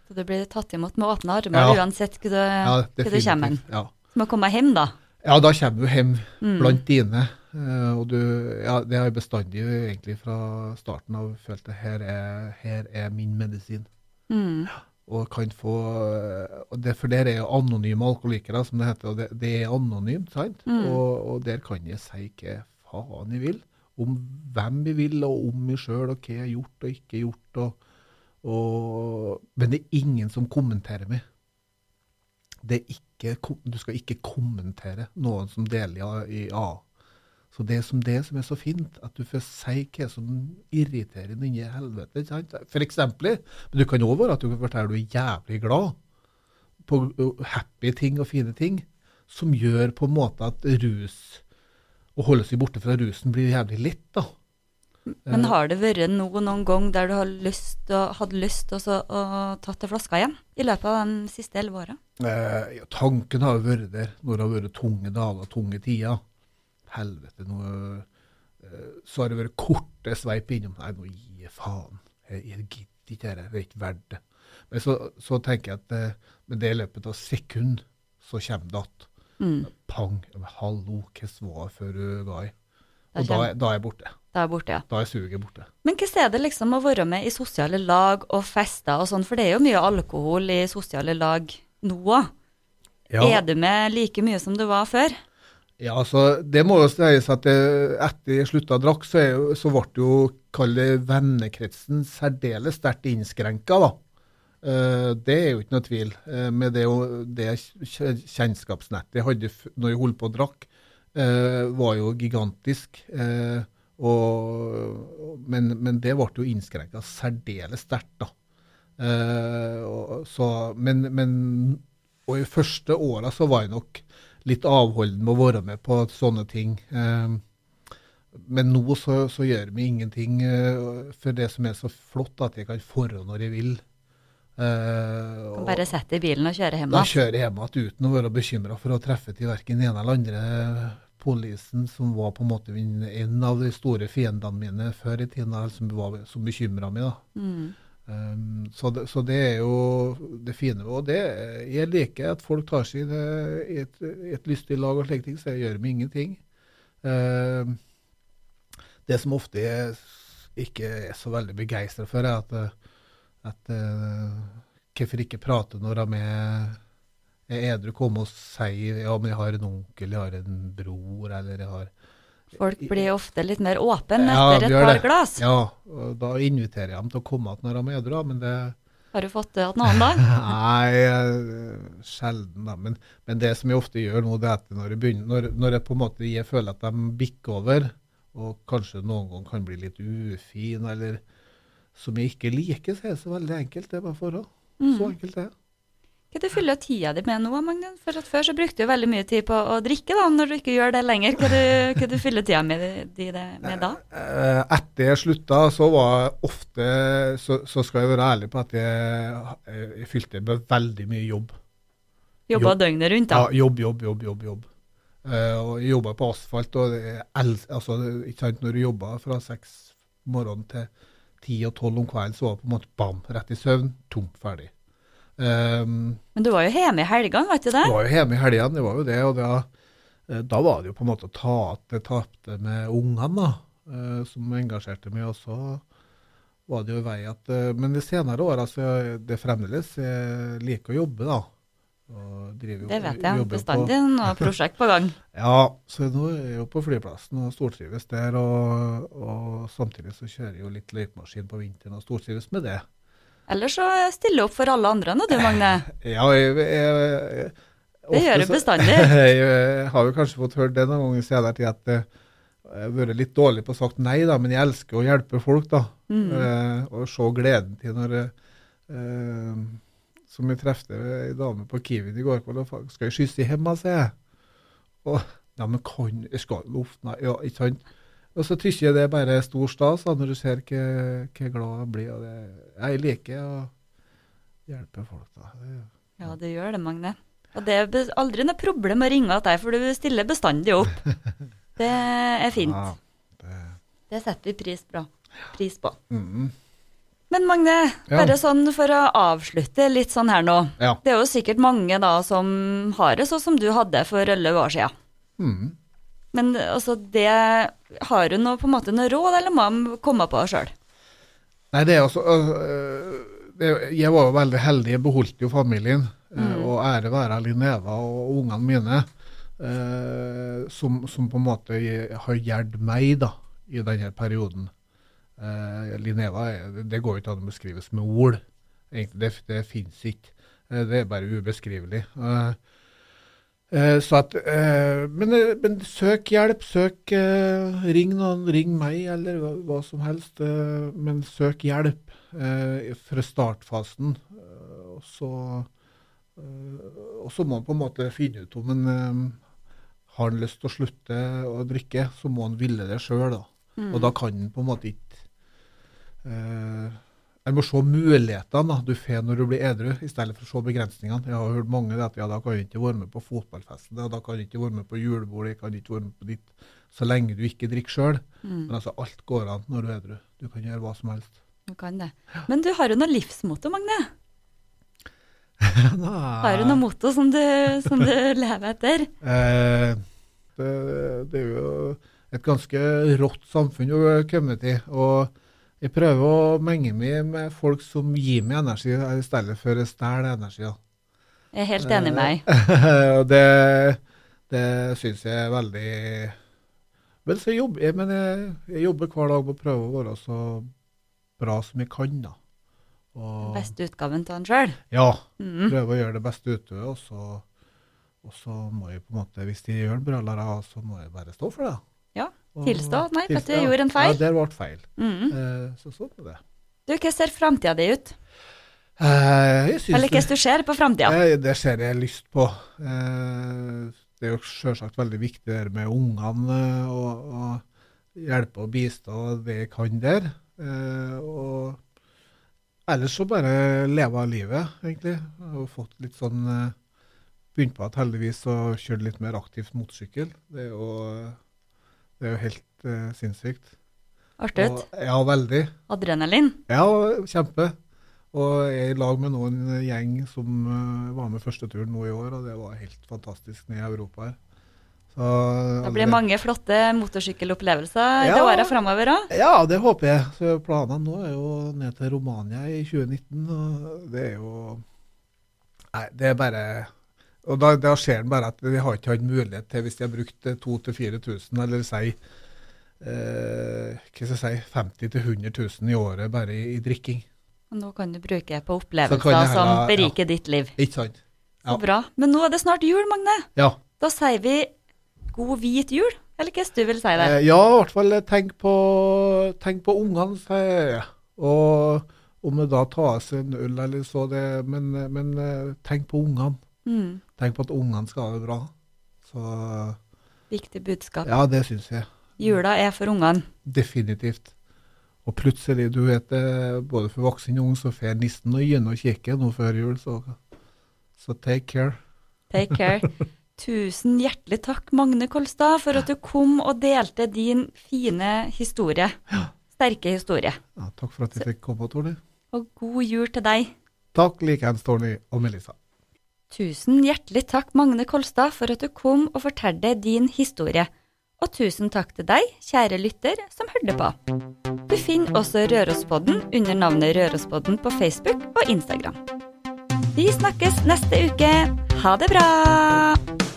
Så du blir tatt imot med åpne armer Ja. uansett hvor du, Ja, hvor du kommer. Ja. Som å komme hjem, da. Ja, da kommer du hjem Mm. blant dine. eh, og du, ja, det har jeg bestandig egentlig fra starten av følt at her er, her er min medisin. Mm. Og kan få, eh, og det, For der er jo anonyme alkoholikere, som det heter. og Det, det er anonymt, sant? Mm. Og, og der kan jeg si hva faen jeg vil. Om hvem jeg vil, og om meg sjøl, og hva jeg har gjort og ikke gjort. Og, og, men det er ingen som kommenterer meg. Ikke, du skal ikke kommentere noen som deler i A. Så det er som det som er så fint, at du får si hva som irriterer den i helvete. ikke? For eksempel, men du kan òg være at du kan fortelle du er jævlig glad på happy ting og fine ting, som gjør på en måte at rus Å holde seg borte fra rusen blir jævlig lett, da. Men Eh, har det vært noe noen gang der du har lyst og, hadde lyst til så, å ta til flaska igjen i løpet av de siste elleve åra? Eh, ja, tanken har jo vært der når det har vært tunge dager, tunge tider. Helvete, nå eh, Så har det vært korte sveip innom. Nei, nå gir jeg faen. Jeg, jeg gidder ikke dette. Det er ikke verdt det. Men så, så tenker jeg at eh, med det i løpet av sekund, så kommer det igjen. Mm. Pang. Hallo, hvordan var det før du ga i? Og da, da er jeg borte. Da er jeg borte, ja. Da er suget borte. Men hvordan er det liksom å være med i sosiale lag og fester og sånn, for det er jo mye alkohol i sosiale lag nå òg. Er du med like mye som du var før? Ja, altså, det må jo sies at jeg, etter jeg slutta å drikke, så, jo- så ble jo kall det vennekretsen særdeles sterkt innskrenka, da. Eh, det er jo ikke noe tvil. Eh, med det, det kjennskapsnettet jeg hadde når jeg holdt på å drakke, eh, var jo gigantisk. Og, men, men, det ble jo innskrenka særdeles sterkt, da. Eh, og, så, men, men, og i første åra så var jeg nok litt avholden med å være med på sånne ting. Eh, men nå så, så gjør vi ingenting uh, for det som er så flott, at jeg kan forå når jeg vil. Uh, kan bare sette i bilen og kjøre hjem igjen? Da kjører jeg hjem igjen uten å være bekymra for å treffe til verken den ene eller andre polisen, som var på en måte en av de store fiendene mine før i tida, som, var, som bekymra meg. da. Mm. Um, så, det, så, det, er jo det fine. Og det, jeg liker at folk tar seg i et, et lystig lag og slike ting, så jeg gjør meg ingenting. Uh, det som ofte jeg ikke er så veldig begeistra for, er at, at uh, hvorfor ikke prate når de er, er edru? Komme og si ja, men jeg har en onkel, jeg har en bror, eller jeg har Folk blir ofte litt mer åpne ja, etter et par det. glass. Ja, og da inviterer jeg dem til å komme igjen når de er edru, men det Har du fått det igjen noen da? Nei, sjelden, da. Men, men, det som jeg ofte gjør nå, det er at når jeg, begynner, når, når jeg på en måte jeg føler at de bikker over, og kanskje noen ganger kan bli litt ufin, eller som jeg ikke liker, så er det så veldig enkelt. Det er bare forhold. Mm. Så enkelt det er. Hva du fyller tida di med nå, Magne? For at Før så brukte du veldig mye tid på å drikke, da, når du ikke gjør det lenger. Hva du, hva du fyller tida med, de, med da? Eh, etter jeg slutta, så var ofte så, så, skal jeg være ærlig på at jeg, jeg fylte med veldig mye jobb. Jobba døgnet rundt, da? Ja, jobb, jobb, jobb. jobb, jobb. Uh, og jeg jobba på asfalt. og altså, ikke sant, Når du jobba fra seks morgenen til ti og tolv om kvelden, så var det på en måte bam, rett i søvn, tomt, ferdig. Um, Men du var jo hjemme i helgene, vet du det? Jeg var jo hjemme i helgene, det var jo det. og da, uh, da var det jo på en måte å ta igjen det tapte med ungene, da, uh, som engasjerte meg. Og så var det jo vei at Men de senere åra så er det fremdeles Jeg liker å jobbe, da. Driver, det vet jeg. Bestandig noe prosjekt på gang. ja, så nå er jeg jo på flyplassen og stortrives der. Og, og, samtidig så kjører jeg jo litt løypemaskin på vinteren og stortrives med det. Eller så stiller opp for alle andre nå, du Magne. ja, jeg, jeg, jeg Det gjør du bestandig. jeg, har jo kanskje fått hørt det noen ganger siden tid at eh, jeg har vært litt dårlig på å sagt nei, da, men jeg elsker å hjelpe folk. da, mm. eh, Og se gleden til når eh, som jeg trefte ei dame på Kiwien i går kveld. 'Skal jeg skysse hjem', sier jeg. Og ja, men kan Jeg skal Uff, nei. Ja, ikke sant. Og så syns jeg det er bare stor stas når du ser hvor glad jeg blir. Jeg liker å hjelpe folk, da. Det, ja, det gjør det, Magne. Og det er aldri noe problem å ringe til deg, for du stiller bestandig opp. Det er fint. Ja, det... det... setter vi pris, bra. pris på. Mm -hmm. Men Magne, bare sånn for å avslutte litt sånn her nå. Ja. Det er jo sikkert mange da som har det sånn som du hadde for elleve år siden. Mm. Men altså, det Har hun noe, på en måte noe råd, eller må hun komme på det sjøl? Nei, det er altså øh, Jeg var jo veldig heldig. Jeg beholdt jo familien. Øh, mm. Og ære være Linneva og ungene mine, uh, som, som, på en måte har hjulpet meg da, i denne perioden. Linneva det går jo ikke an å beskrives med ord. Det, det fins ikke. Det er bare ubeskrivelig. Uh, så at, men, men, søk hjelp. Søk Ring noen, ring meg eller hva, hva som helst. men søk hjelp fra startfasen. og så og så må man på en måte finne ut om man har han lyst til å slutte å drikke, så må han ville det sjøl. Mm. Og da kan han på en måte ikke Eh, jeg må se mulighetene du får når du blir edru, i stedet for å se begrensningene. Jeg har hørt mange at ja, da kan du ikke være med på fotballfesten, da kan du ikke være med på julebordet, kan du ikke være med på ditt, så lenge du ikke drikker sjøl. Mm. Men altså, alt går an når du er edru. Du kan gjøre hva som helst. Du kan det. Men du har jo noe livsmotto, Magne? har du noe motto som du, som du lever etter? Eh, det, det, er jo et ganske rått samfunn å komme til. og jeg prøver å menge meg med folk som gir meg energi, i stedet for å stjele energi. Jeg er helt enig med deg. Eh, det det syns jeg er veldig Men så jobber jeg, men jeg, jeg, jobber hver dag på å prøve å være så bra som jeg kan. da. Og, beste utgaven av han sjøl? Ja. Mm. Prøve å gjøre det beste ut av det. Og så må jeg på en måte, hvis de gjør en brølere, så må jeg bare stå for det. Og- tilstå. Nei, tilstå, du gjorde en feil. Ja, der ble feil. Mm. Eh, så sånn er det. Du, hva ser framtida di ut? Eh, Eller det, du ser på framtida? eh, det ser jeg lyst på. Eh, det er jo selvsagt veldig viktig det med ungene og, og hjelpe og bistå det jeg kan der. Eh, og ellers så bare leve av livet, egentlig. Har fått litt sånn eh, Begynt på at heldigvis å kjøre litt mer aktivt motorsykkel. Det er jo, det er jo helt uh, sinnssykt. Artig ut? Ja, veldig. Adrenalin? Ja, kjempe. Og jeg er i lag med noen gjeng som uh, var med første turen nå i år, og det var helt fantastisk nede i Europa her. Så, Det blir mange flotte motorsykkelopplevelser i Ja. åra framover òg. Ja, det håper jeg. Så Planene nå er jo ned til Romania i 2019, og det er jo Nei, det er bare Og da, da ser en bare at vi har ikke hatt mulighet til, hvis de har brukt eh, 2000-4000, eller si eh, hva skal jeg si, 50 000-100 000 i året bare i, i drikking. Og nå kan du bruke på opplevelser heller, som beriker beriker ditt liv. Ikke sant? Så bra. Men nå er det snart jul, Magne. Ja. Da sier vi god hvit jul. Eller hva du vil si der? Eh, ja, i hvert fall eh, tenk på, tenk på ungene, sier jeg. Og om det da tas en øl eller så, det, men, eh, men eh, tenk på ungene. Mm. Tenk på at ungene skal ha det bra. Så Viktig budskap. ja, det syns jeg. Jula er for ungene. Definitivt. Og plutselig, du vet det, både for voksen og ung, så får nissen og gjennom kikke nå før jul, så, så take care. Take care. Tusen hjertelig takk, Magne Kolstad, for at du kom og delte din fine historie. Ja. Sterke historie. Ja, takk for at jeg fikk komme, Torny. Og god jul til deg. Takk likeens, Torny og Melissa. Tusen hjertelig takk, Magne Kolstad, for at du kom og fortalte din historie. Og tusen takk til deg, kjære lytter, som hørte på. Du finner også Rørospodden under navnet Rørospodden på Facebook og Instagram. Vi snakkes neste uke. Ha det bra!